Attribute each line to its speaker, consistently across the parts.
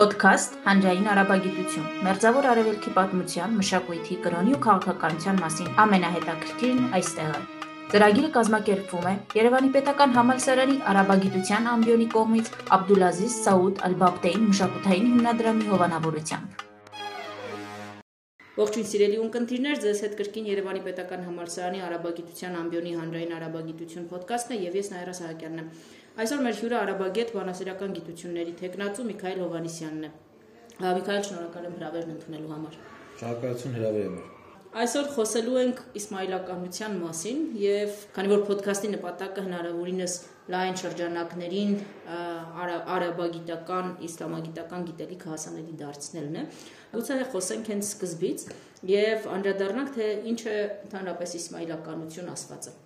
Speaker 1: Պոդքասթ Հանրային արաբագիտություն։ Մերձավոր արևելքի պատմության, մշակույթի, կրոնի ու քաղաքականության մասին ամենահետաքրքիրն այստեղ է։ Ծրագիրը կազմակերպվում է Երևանի Պետական Համալսարանի արաբագիտության ամբիոնի կողմից Աբդուլազիզ Սաուդ Ալ-Բաբտեին մշակութային հիմնադրամի հովանավորությամբ։ Ողջույն սիրելի ունկնդիրներ, ձեզ հետ կրկին Երևանի Պետական Համալսարանի արաբագիտության ամբիոնի հանրային արաբագիտություն ոդկասթն է եւ ես Նայրա Սահակյանն եմ։ Այսօր մեր հյուրը արաբագետ բանասիրական գիտությունների տեխնացու Միքայել Հովանիսյանն է։ Միքայել, շնորհակալ եմ հրավերն ընդունելու համար։
Speaker 2: Շնորհակալություն հրավերի համար։
Speaker 1: Այսօր խոսելու ենք իսմայլականության մասին եւ քանի որ ոդքասթի նպատակը հնարավորինս լայն շրջանակներին արաբագիտական, իսլամագիտական գիտելիքը հասանելի դարձնելն է, գուցե խոսենք հենց սկզբից եւ անդրադառնանք թե ինչ է ընդհանրապես իսմայլականություն ասվածը։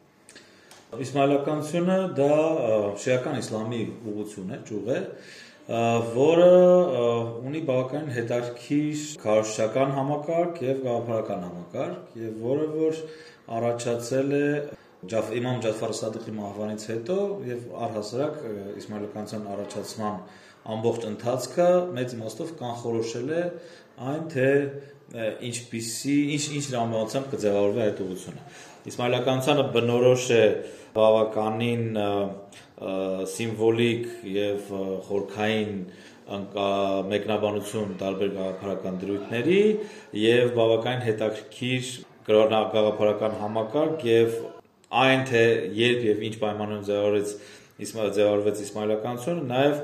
Speaker 2: Իսմայլականությունը դա շիական իսլամի ուղղություն է, ճյուղ է, որը ունի բավականին հետաքրքիր քարոշչական համակարգ եւ գաղափարական համակարգ եւ որը որ առաջացել է Ջաֆ Իմամ Ջաֆար Սադիղի մահվանից հետո եւ առհասարակ իսմայլականության առաջացման ամբողջ ընթացքը մեծ իմաստով կանխորոշել է այն թե ինչպիսի ինչ ինչ ռամբանությամբ կձևավորվի այդ ուղությունը։ Իսմայլականությանը բնորոշ է բավականին սիմվոլիկ եւ խորքային մեկնաբանություն տարբեր գաղափարական դրույթների եւ բավականին հետաքրքիր գաղափարական համակարգ եւ այն թե երբ եւ ինչ պայմաններում ձևավորվեց Իսմայել ձևավորվեց իսմայլականությունը նաեւ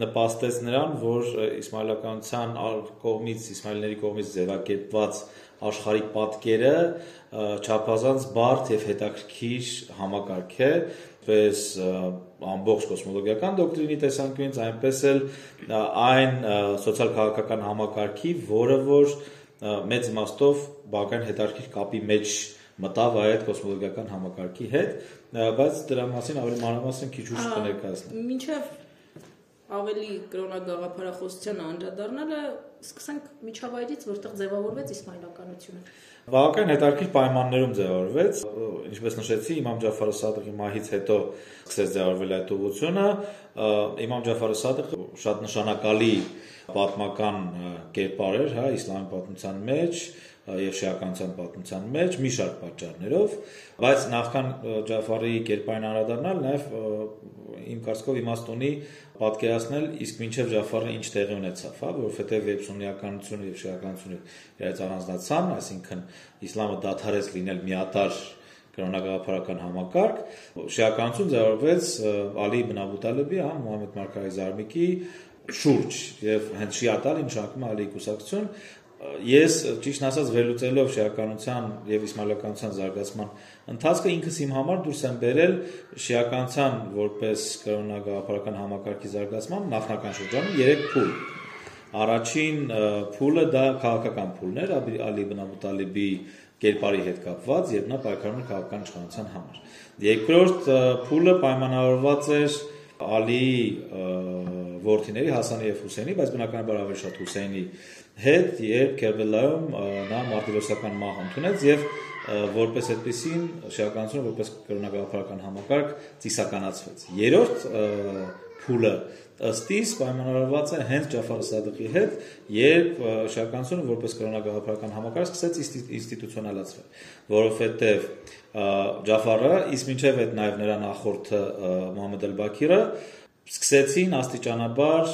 Speaker 2: նպաստեց նրան, որ իսմայլականության կողմից, իսմայելների կողմից ձևակերպված աշխարհիկ պատկերը չափազանց բարդ եւ հետաքրքիր համակարգ է, պես ամբողջ կոսմոլոգիական դոկտրինի տեսանկյունից, այնպես էլ այն սոցիալ-քաղաքական համակարգի, որը որ մեծ իմաստով բավական հետաքրքիր կապի մեջ մտավ այդ կոսմոլոգիական համակարգի հետ, բայց դրա մասին ավելի մանրամասն քիչ ուշ կներկայացնեմ։
Speaker 1: Մինչև ավելի կրոնագաղափարախոսության անդրադառնալը սկսենք միջավայրից, որտեղ ձևավորվեց իսմայլականությունը։
Speaker 2: Բավական հետաքրքիր պայմաններում ձևավորվեց, ինչպես նշեցի, Իմամ Ջաֆարը Սադիղի մահից հետո սկսեց ձևավորվել այդ ուղությունը։ Իմամ Ջաֆարը Սադիղը շատ նշանակալի պատմական կերպար էր, հա, իսլամի պատմության մեջ, եւ շիականության պատմության մեջ մի շարք պատճառներով, բայց նախքան Ջաֆարի կերպարին անդրադառնալ, նաեւ իմ կարծիքով իմաստ ունի պատկերացնել իսկ մինչև Ջաֆարը ինչ տեղի ունեցավ, հա, որովհետեւ երբ սուննիականությունը եւ շիականությունը իրենց առանձնացան, այսինքն իսլամը դադարեց լինել միատար կրոնագաղափարական համակարգ, շիականություն ձևավորվեց Ալի ibn Աբու Տալեբի, հա, Մուհամմեդ Մարկայի Զարմիկի շուրջ եւ հենց շիատալի նշանակում է Ալի կուսակցություն ես ճիշտ ասած վերլուծելով շիականության եւ իսմայլականության զարգացման ընթացքը ինքս իմ համար դուրս եմ բերել շիականության որպես կրոնագաղափարական համակարգի զարգացման նախնական շրջանում 3 փուլ։ Առաջին փուլը դա քաղաքական փուլն էր Ալի ibn Աբու Տալիբի կերպարի հետ կապված, երբ նա պայքարում էր քաղաքական իշխանության համար։ Երկրորդ փուլը պայմանավորված էր Ալիի ворթիների Հասանի եւ Հուսեյնի, բայց բնականաբար ավելի շատ Հուսեյնի հետ, երբ Քերբելայում նա մարտիրոսական մահ ընդունեց եւ որպես այդպեսին շիականությունը որպես կրոնական համակարգ ծիսականացվեց։ Երորդ փուլը ըստիս պայմանավորված է հենց Ջաֆար Սադիղի հետ, երբ շարքանցությունը որպես կրոնագաղափարական համակարգ սկսեց ինստիտուցիոնալացվել, որովհետև Ջաֆարը, իսկ մինչև այդ նաև նրա նախորդը Մոհամեդ Ալ-Բաքիրը, սկսեցին աստիճանաբար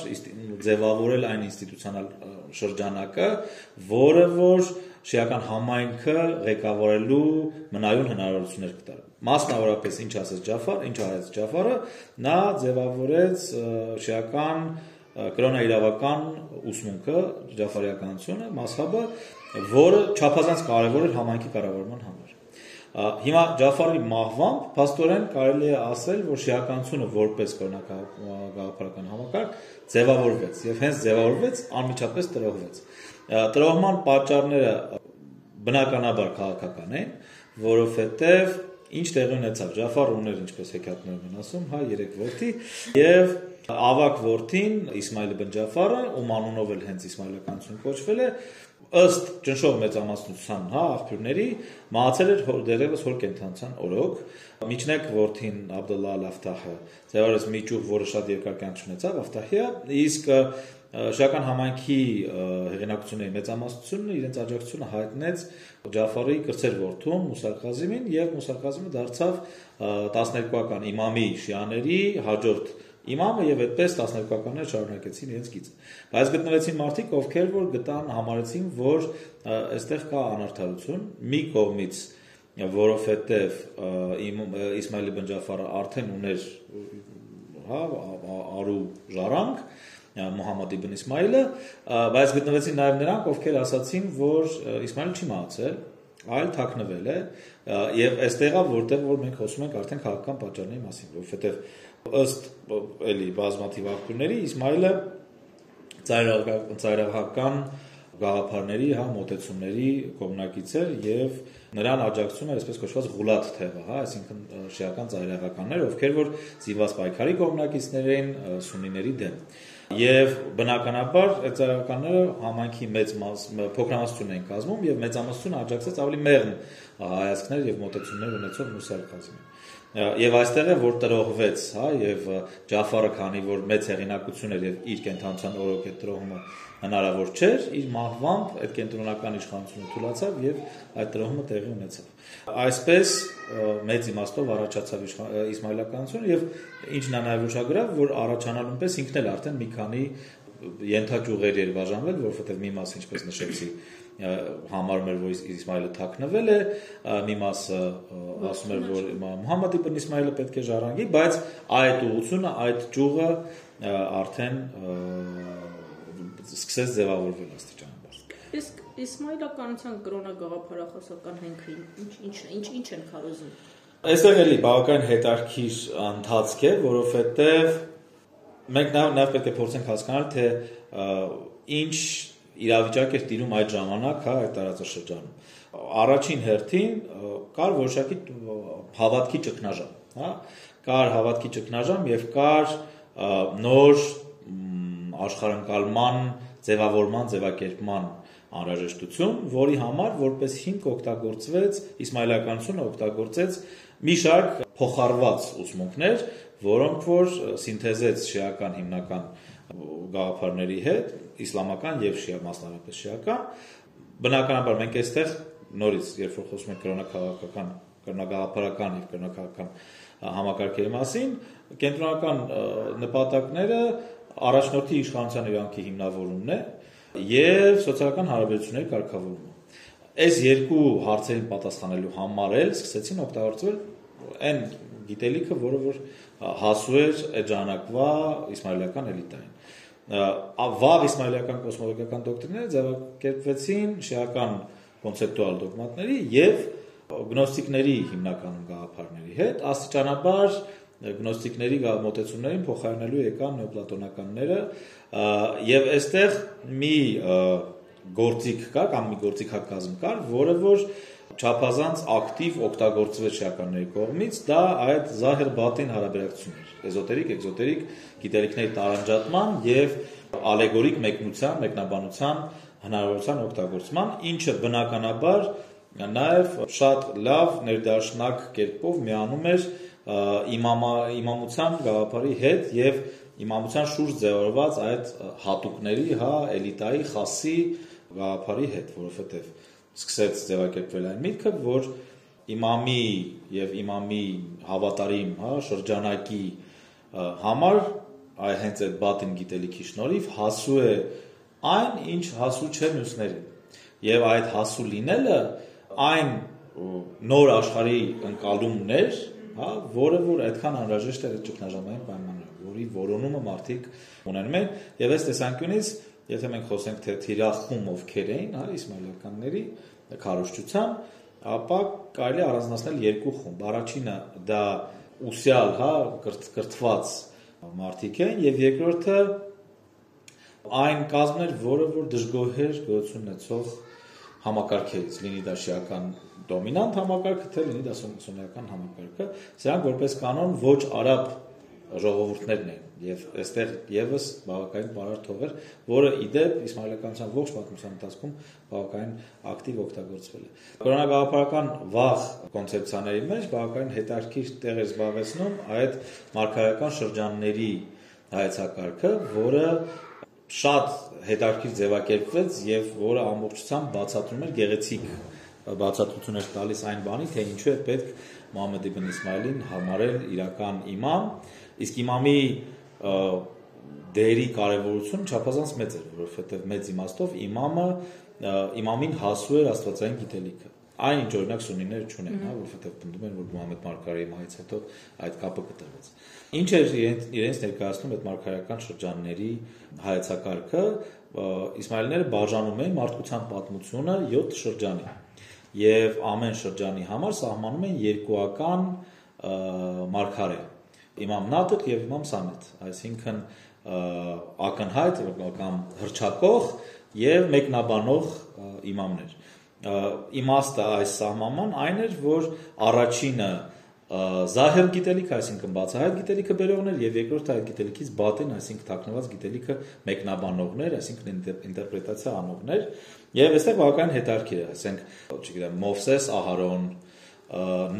Speaker 2: ձևավորել այն ինստիտուցիոնալ շրջանակը, որը որ շիական համայնքը ղեկավարելու մնայուն հնարավորություններ կտար։ Մասնավորապես ինչ ասեց Ջաֆար, ինչ արեց Ջաֆարը, նա ձևավորեց շիական կրոնաիրավական ուսմունքը, ջաֆարիականությունը, մասհաբը, որը չափազանց կարևոր էր համայնքի կառավարման համար։ Հիմա Ջաֆարի մահվամբ փաստորեն կարելի է ասել, որ շիականությունը որպես կրոնակաղապարական համակարգ ձևավորվեց եւ հենց ձևավորվեց անմիջապես տրոհվեց։ Տրոհման պատճառները բնականաբար քաղաքական են, որովհետեւ ինչ տեղի ունեցավ Ջաֆարը ուներ ինչպես հեքիաթներում են ասում, հա, երեք որդի եւ ավակ որդին Իսմայել ibn Ջաֆարը, ում անունով էլ հենց իսմայլականություն կոչվել է, ըստ ճնշող մեծամասնության հա աղբյուրների մահացել էր դերևս հոր կենթանության օրոք միջնեք որդին Աբդուլլա Ալ-Աֆտահը ձևարես մի ճուղ որը շատ երկար կյանք ունեցավ Աֆտահիա իսկ շական համայնքի հեղինակությունների մեծամասնությունը իրենց աջակցությունը հայտնեց Ջաֆարի կրծեր որդուն Մուսար Խազիմին եւ Մուսար Խազիմը դարձավ 12-ական իմամի շիաների հաջորդ իմամը եւ այդպես 12-ականներ շարունակեցին իրենց գիծը։ Բայց գտնվեցին մարդիկ, ովքեր որ գտան համարեցին, որ այստեղ կա անարդարություն մի կողմից որովհետև Իսմայել ibn Ջաֆարը արդեն ուներ հա արու ժառանգ Մուհամմադ ibn Իսմայելը, բայց գտնվեցին նաև նրանք, ովքեր ասացին, որ Իսմայելը չի մահացել, այլ թաքնվել է, եւ այստեղա որտեղ որ մենք խոսում ենք արդեն քաղաքական պատճառների մասին, որովհետեւ ըստ էլի բազմաթիվ աղբյուրների Իսմայելը ծայրահական գաղափարների, հա, մոտեցումների կողմնակից էր եւ նրան աջակցում էր այսպես կոչված գուլատ թևը, հա, այսինքն շիական ծայրահեղականներ, ովքեր որ զինված պայքարի կողմնակիցներ էին սունիների դեմ։ Եվ բնականաբար այդ ծայրահեղականները համայնքի մեծ մաս փոքրամասնություն էին կազմում եւ մեծամասնությունը աջակցեց ավելի մեղմ հայացքներ եւ մոտեցումներ ունեցող Մուսար Խազիմին։ Եվ այստեղ է որ տրողվեց, հա, եւ Ջաֆարը քանի որ մեծ հեղինակություն էր եւ իր կենթանության օրոք այդ տրողումը հնարավոր չէր, իր մահվամբ այդ կենտրոնական իշխանությունը թուլացավ եւ այդ տրոհումը տեղի ունեցավ։ Այսպես մեծ իմաստով առաջացավ իսմայլականությունը եւ ինչն է նաեւ ուշագրավ, որ առաջանալուն պես ինքն էլ արդեն մի քանի ենթաճյուղեր էր բաժանվել, որովհետեւ մի մասը ինչպես նշեցի, համարում էր, որ Իսմայելը թաքնվել է, մի մասը ասում էր, որ Մուհամմադ իբն Իսմայելը պետք է ժառանգի, բայց այդ ուղությունը, այդ ճյուղը արդեն սկսեց ձևավորվել աստիճանաբար։
Speaker 3: Իսկ Իսմայլականության կրոնագաղափարախոսական հենքը ինչ ինչ ինչ ինչ են քարոզում։
Speaker 2: Այստեղ էլի բավական հետարքիր ընթացք է, որովհետև մենք նաև նաև պետք է փորձենք հասկանալ, թե ինչ իրավիճակ էր տիրում այդ ժամանակ, հա, այդ տարածաշրջանում։ Առաջին հերթին կար որոշակի հավատքի ճգնաժամ, հա, կար հավատքի ճգնաժամ եւ կար նոր աշխարհընկալման, ձևավորման, ձևակերպման անհրաժեշտություն, որի համար որպես հիմք օգտագործվեց իսմայելականությունը օգտագործեց մի շարք փոխարված ուսմունքներ, որոնք որ սինթեզեց շիական հիմնական գաղափարների հետ, իսլամական եւ շիա մասնավորապես շիական, բնականաբար մենք այստեղ նորից երբ որ խոսում ենք կրոնակաղակական, կրոնագաղափարական եւ կրոնակաղական համակարգերի մասին, կենտրոնական նպատակները առաջնորդի իշխանության իրանքի հիմնավորումն է եւ սոցիալական հարաբերությունների կարգավորումը։ Այս երկու հարցերին պատասխանելու համար էլ սկսեցին օգտագործվել այն գիտելիքը, որը որ հասու էր այդ ժամանակվա իսմայելական էլիտային։ Վաղ իսմայելական կոսմոլոգիական դոկտրիները ձևակերպվեցին շիական կոնցեպտուալ դոգմատների եւ գնոստիկների հիմնական գաղափարների հետ աստիճանաբար գնոստիկների մոտեցումներին փոխարինելու եկան նեոպլատոնականները եւ այստեղ մի գործիք կա կամ մի գործիքակազմ կար, որը որ չափազանց ակտիվ օգտագործվեց շիականների կողմից, դա այդ զահեր բատին հարաբերակցություններ, էզոտերիկ, էկզոտերիկ գիտելիքների տարանջատման եւ ալեգորիկ մեկնության, մեկնաբանության հնարավորության օգտագործման, ինչը բնականաբար նաև շատ լավ ներդաշնակ կերպով միանում էր իմամա իմամության գաղափարի հետ եւ իմամության շուրջ ձևավորված այդ հատուկների, հա, էլիտայի, խասի գաղափարի հետ, որովհետեւ սկսեց ձևակերպվել այն միտքը, որ իմամի եւ իմամի հավատարիմ, հա, շրջանակի համար այ հենց այդ բատին գիտելիքի շնորհիվ հասու է այն, ինչ հասու չէ մյուսներին։ Եվ այդ հասու լինելը այն նոր աշխարհի ընկալումներ, հա, որը որ այդքան անհրաժեշտ է ճգնաժամային պայմաններում, որի որոնումը մարդիկ ունենում են, եւ այս տեսանկյունից, եթե մենք խոսենք թե թիրախում ովքեր էին, հա, իսմայելականների քարոշչության, ապա կարելի առանձնացնել երկու խումբ։ Առաջինը դա ուսյալ, հա, կրթված մարդիկ են եւ երկրորդը այն կազմներ, որը որ դժգոհեր գոյություն ունեցող համակարգերից, լինի դա շիական դոմինանտ համակարգը, թե լինի դա սուննիական համակարգը, սրանք որպես կանոն ոչ արաբ ժողովուրդներն են եւ այստեղ եւս բավականին բարար թողեր, որը իդեպ իսմայելականության ողջ պատմության ընթացքում բավականին ակտիվ օգտագործվել է։ Կրոնագաղափարական վաղ կոնցեպցիաների մեջ բավականին հետարքիր տեղ է զբաղեցնում այդ մարգարական շրջանների հայեցակարգը, որը շատ հետաքրքիր ձևակերպվեց եւ որը ամբողջությամբ բացատրում էր գեղեցիկ բացատրություններ տալիս այն բանի, թե ինչու է պետք Մուհամմեդ իբն Իսմայելին համարել իրական իմամ, իսկ իմամի դերի կարևորությունը չափազանց մեծ էր, որովհետև մեծ իմաստով իմամը իմամին հասու էր աստվածային գիտելիքը։ Այն ինչ օրինակ սունիները չունեն, հա, որովհետև պնդում են, որ Մուհամմեդ Մարգարեի մահից հետո այդ կապը կտրվեց։ Ինչ էր իրենց, ներկայացնում այդ մարգարեական շրջանների հայեցակարգը, Իսմայելները բաժանում էին մարդկության պատմությունը 7 շրջանի եւ ամեն շրջանի համար սահմանում են երկուական մարգարե իմամ նատիկ եւ իմամ սամետ այսինքն ակնհայտ կամ հրճակող եւ մեկնաբանող իմամներ իմաստը այս սահմանման այն էր որ առաջինը զահեր գիտելիքը, այսինքն բացահայտ գիտելիքը բերողներ եւ երկրորդը այդ գիտելիքից բատեն, այսինքն թաքնված գիտելիքը մեկնաբանողներ, այսինքն ինտերպրետացիա անողներ եւ այստեղ բավական հետարքիր է, ասենք, չգիտեմ, Մովսես, Ահարոն,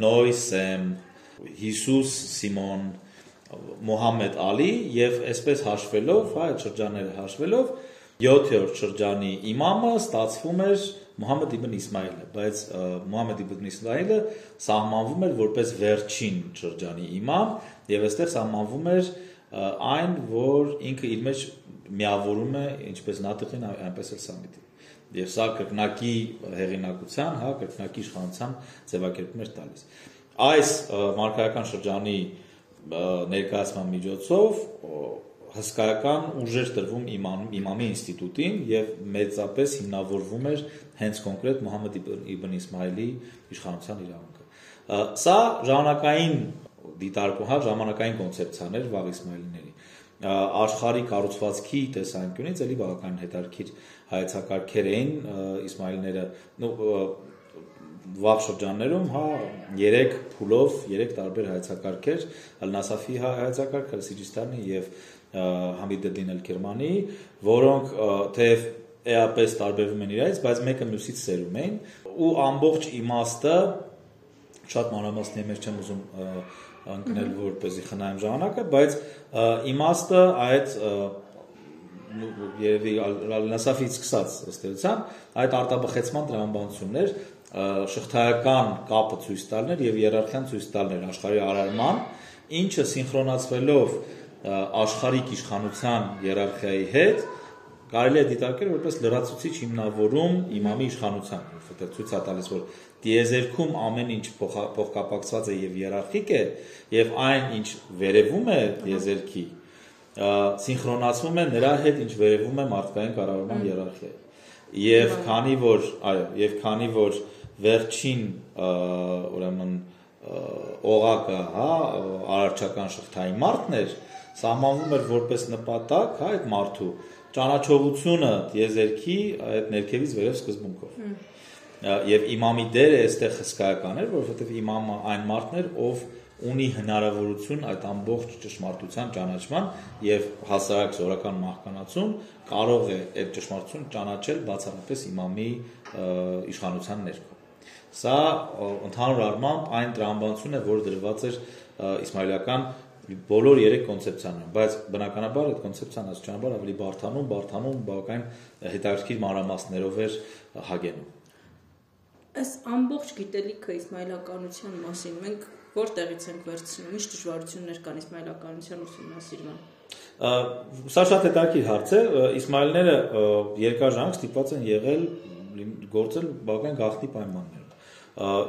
Speaker 2: Նոյ, Սեմ, Հիսուս, Սիմոն, Մոհամեդ Ալի եւ այսպես հաշվելով, հա, այդ շրջանները հաշվելով 7-րդ շրջանի իմամը ստացվում էր Մուհամմեդ իբն Իսմայելը, բայց Մուհամմեդ իբն Իսմայելը սահմանվում էր որպես վերջին շրջանի իմամ եւ այստեղ սահմանվում էր այն, որ ինքը իր մեջ միավորում է ինչպես Նատիխին, այնպես էլ Սամիտին։ Եվ սա կրկնակի հեղինակության, հա, կրկնակի իշխանության ձևակերպում էր տալիս։ Այս մարգարական շրջանի ներկայացման միջոցով հսկայական ուժեր տրվում իմամ, իմամի ինստիտուտին եւ մեծապես հիմնավորվում էր հենց կոնկրետ Մուհամմեդ իբն Իսմայելի իշխանության իրավունքը։ Սա ժամանակային դիտարկում, հա, ժամանակային կոնցեպցիան էր վաղ Իսմայելիների աշխարհի կառուցվածքի տեսանկյունից էլի բավական հետարքիր հայեցակարգեր էին Իսմայելները, վաղ շրջաններում, հա, 3 փուլով, 3 տարբեր հայեցակարգեր, Ալ-Նասաֆի հայեցակարգը, Սիջիստանի եւ Համիդեդին Էլ-Քերմանի, որոնք թեև էապես տարբերվում են իրայից, բայց մեկը մյուսից սերում էին ու ամբողջ իմաստը շատ մանրամասնի մեջ չեմ ուզում ընկնել որպեսի խնայեմ ժամանակը, բայց իմաստը այդ երևի Ալ-Նասաֆից սկսած ըստ էության այդ արտաբխեցման տրամաբանություններ շղթայական կապը ցույց տալներ եւ իերարխիան ցույց տալներ աշխարհի արարման, ինչը սինխրոնացվելով աշխարհիկ իշխանության իերարխիայի հետ կարելի է դիտարկել որպես լրացուցիչ հիմնավորում իմամի իշխանության, որովհետեւ ցույց է տալիս, որ դիեզերքում ամեն ինչ փոխկապակցված է եւ իերարխիկ է եւ այն ինչ վերևում է դիեզերքի սինխրոնացվում է նրա հետ ինչ վերևում է մարդկային կառավարման իերարխիա։ Եվ քանի որ, այո, եւ քանի որ վերջին ուրեմն օղակը, հա, արարչական շղթայի մարդն էր, սահմանվում էր որպես նպատակ, հա, այդ մարդու ճանաչողությունը դիեզերքի այդ ներքևից վերև սկզբունքով։ Եվ իմամի դերը այստեղ հսկայական էր, որովհետև իմամը այն մարդն էր, ով ունի հնարավորություն այդ ամբողջ ճշմարտության ճանաչման եւ հասարակ զորական մահկանացում կարող է այդ ճշմարտությունը ճանաչել բացառապես իմամի իշխանության ներքո։ Սա ընդհանուր առմամբ այն տրամաբանությունն է, որը դրված էր իսմայելական բոլոր երեք կոնցեպցիաներում, բայց բնականաբար այդ կոնցեպցիան աստիճանաբար ավելի բարթանում, բարթանում բավական հետաքրքիր մանրամասներով էր հագենում։
Speaker 3: Այս ամբողջ գիտելիքը իսմայելականության մասին մենք որտեղից ենք վերցնում, ինչ դժվարություններ կան իսմայելականության ուսումնասիրման։
Speaker 2: Սա շատ հետաքրքիր հարց է։ Իսմայելները երկար ժամանակ ստիպված են եղել գործել բավական գաղտնի պայմաններում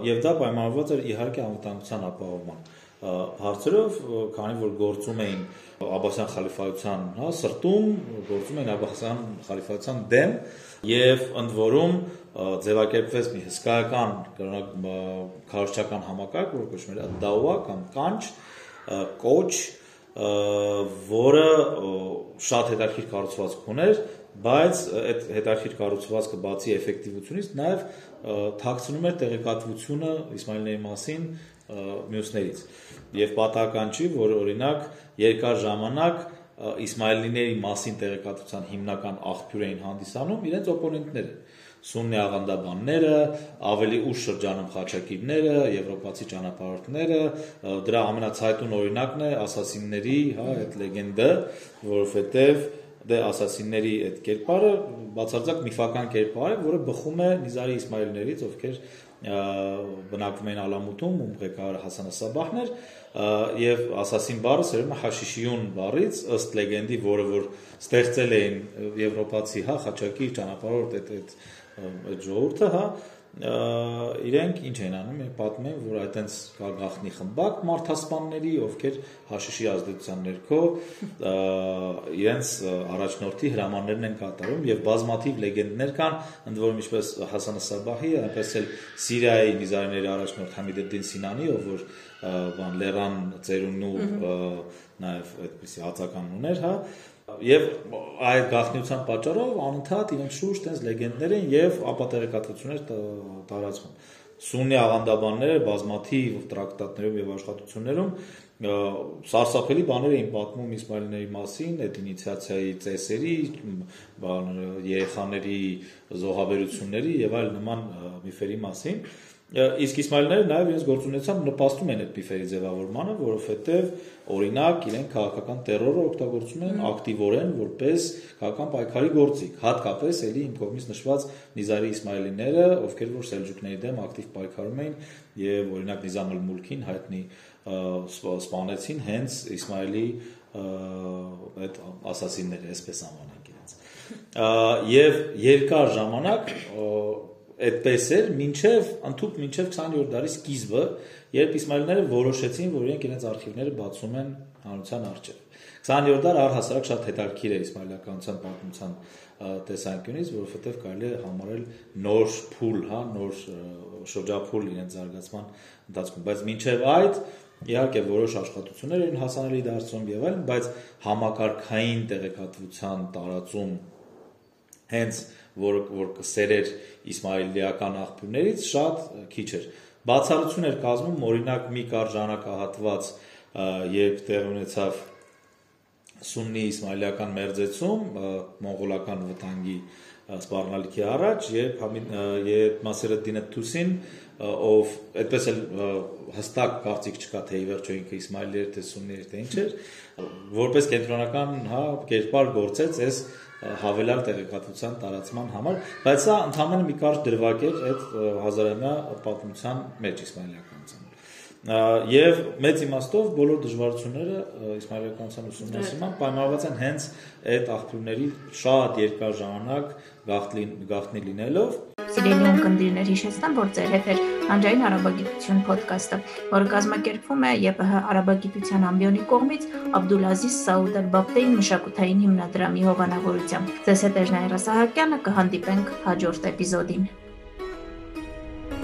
Speaker 2: եւ դա պայմանավորված էր իհարկե անվտանգության ապահովման հարցերով, քանի որ գործում էին Աբասյան խալիֆայության, հա, սրտում գործում էին Աբասյան խալիֆայության դեմ եւ ընդ որում ձևակերպվեց մի հսկայական քարոշչական համակարգ, որը կոչվում է դաուա կամ կանչ, կոչ, որը շատ հետաքրքիր կառուցվածք ուներ, բայց այդ հետաքրքիր կառուցվածքը բացի էֆեկտիվությունից նաև թաքցնում էր տեղեկատվությունը Իսմայելների մասին մյուսներից։ Եվ պատահական չի, որ օրինակ երկար ժամանակ Իսմայելիների մասին տեղեկատվության հիմնական աղբյուր էին հանդիսանում իրենց օպոնենտները. Սուննի աղանդաբանները, ավելի ուշ շրջանում խաչակիրները, եվրոպացի ճանապարհորդները, դրա ամենացայտուն օրինակն է ասասինների, հա, այդ լեգենդը, որովհետև դե ասասինների այդ կերպարը բացարձակ միֆական կերպար է, որը բխում է Նիզարի Իսմայելներից, ովքեր բնակվում են Ալամուտում, ում ղեկավար Հասան Սաբահներ, եւ ասասին բառը սերում է հաշիշիուն բառից, ըստ լեգենդի, որը որ ստեղծել էին եվրոպացի, հա, խաչակի ճանապարհորդ այդ այդ այդ ժողովուրդը, հա, իրենք ինչ են անում, իրենք պատմում են, որ այտենց կա գախնի խմբակ մարդասպանների, ովքեր հաշիշի ազդեցության ներքո իրենց առաջնորդի հրամաններն են կատարում եւ բազմաթիվ լեգենդներ կան, ընդ որում ինչպես Հասան Սաբահի, այնպես էլ Սիրիայի նիզարիների առաջնորդ Համիդեդդին Սինանի, ով որ բան Լերան ծերունու նաեւ այդպեսի հացական ուներ, հա, Եվ այդ գաղտնիության պատճառով անընդհատ իրենց շուրջ տես լեգենդներ են եւ ապատերեկատվություններ տարածվում։ Սուննի աղանդաբանները բազմաթիվ տրակտատներում եւ աշխատություններում սարսափելի բաներ էին պատմում Իսմայելների մասին, այդ ինիցիացիայի ծեսերի, երեխաների զոհաբերությունների եւ այլ նման միֆերի մասին իսկ Իսմայելները նաև իրենց գործունեությամբ նպաստում են այդ բիֆերի ձևավորմանը, որովհետև օրինակ իրենք քաղաքական terror-ը օգտագործում են ակտիվորեն որպես քաղաքական պայքարի գործիք, հատկապես էլի իմ կողմից նշված Նիզարի Իսմայելիները, ովքեր որ սելջուկների դեմ ակտիվ պայքարում էին եւ օրինակ Նիզամ al-Մուլքին հայտնի սպանեցին հենց Իսմայելի այդ ասասինները, այսպես անվանենք իրենց։ Եվ երկար ժամանակ այդպես էր մինչև ընդཐུպ մինչև 20-րդ դարի սկիզբը, երբ իսմայելները որոշեցին, որ իրենք իրենց արխիվները բացում են հանրության առջև։ 20-րդ դար առհասարակ շատ հետաքրքիր է իսմայելականության պատմության տեսանկյունից, որովհետև կարելի է համարել նոր փուլ, հա, նոր շրջափուլ իրենց զարգացման ընթացքում, բայց մինչև այդ իհարկե որոշ աշխատություններ էին հասանելի դարձում եւ այլն, բայց համակարգային տեղեկատվության տարածում հենց որ որ կսերեր իսմայելիական աղբյուրներից շատ քիչ էր։ Բացառություն էր կազմում օրինակ մի կար ժամանակահատված, երբ տեղ ունեցավ սուննի իսմայելիական մերձեցում մոնղոլական վտանգի սպառնալիքի առաջ, երբ երբ Մասերեդդինը Թուսին ով այդպես էլ հստակ կարծիք չկա թե ի վերջո ինքը Իսմայելի էր թե սուննի էր թե ինչ էր, որպես կենտրոնական, հա, կերպար գործեց այս հավելյալ տեղեկատվության տարածման համար, բայց սա ընդհանրապես մի կարճ դրվագ էր այդ հազարամյա պատմության մեջ իսմայելականության։ Եվ մեծ իմաստով բոլոր դժվարությունները իսմայելականության ուսումնասիրման պայմանավորված են հենց այդ աղբյուրների շատ երկար ժամանակ գաղտնի լինելով
Speaker 1: Սիրելի ունկնդիրներ, հիշեցնեմ, որ ձեր հետ է Հանրային արաբագիտություն ոդկասթը, որը կազմակերպվում է ԵՊՀ արաբագիտության ամբիոնի կողմից Աբդուլազիզ Սաուդ Ալ-Բաբտեի մշակութային հիմնադրամի հովանավորությամբ։ Ձեզ հետ է Ժնայրա Սահակյանը, կհանդիպենք հաջորդ էպիզոդին։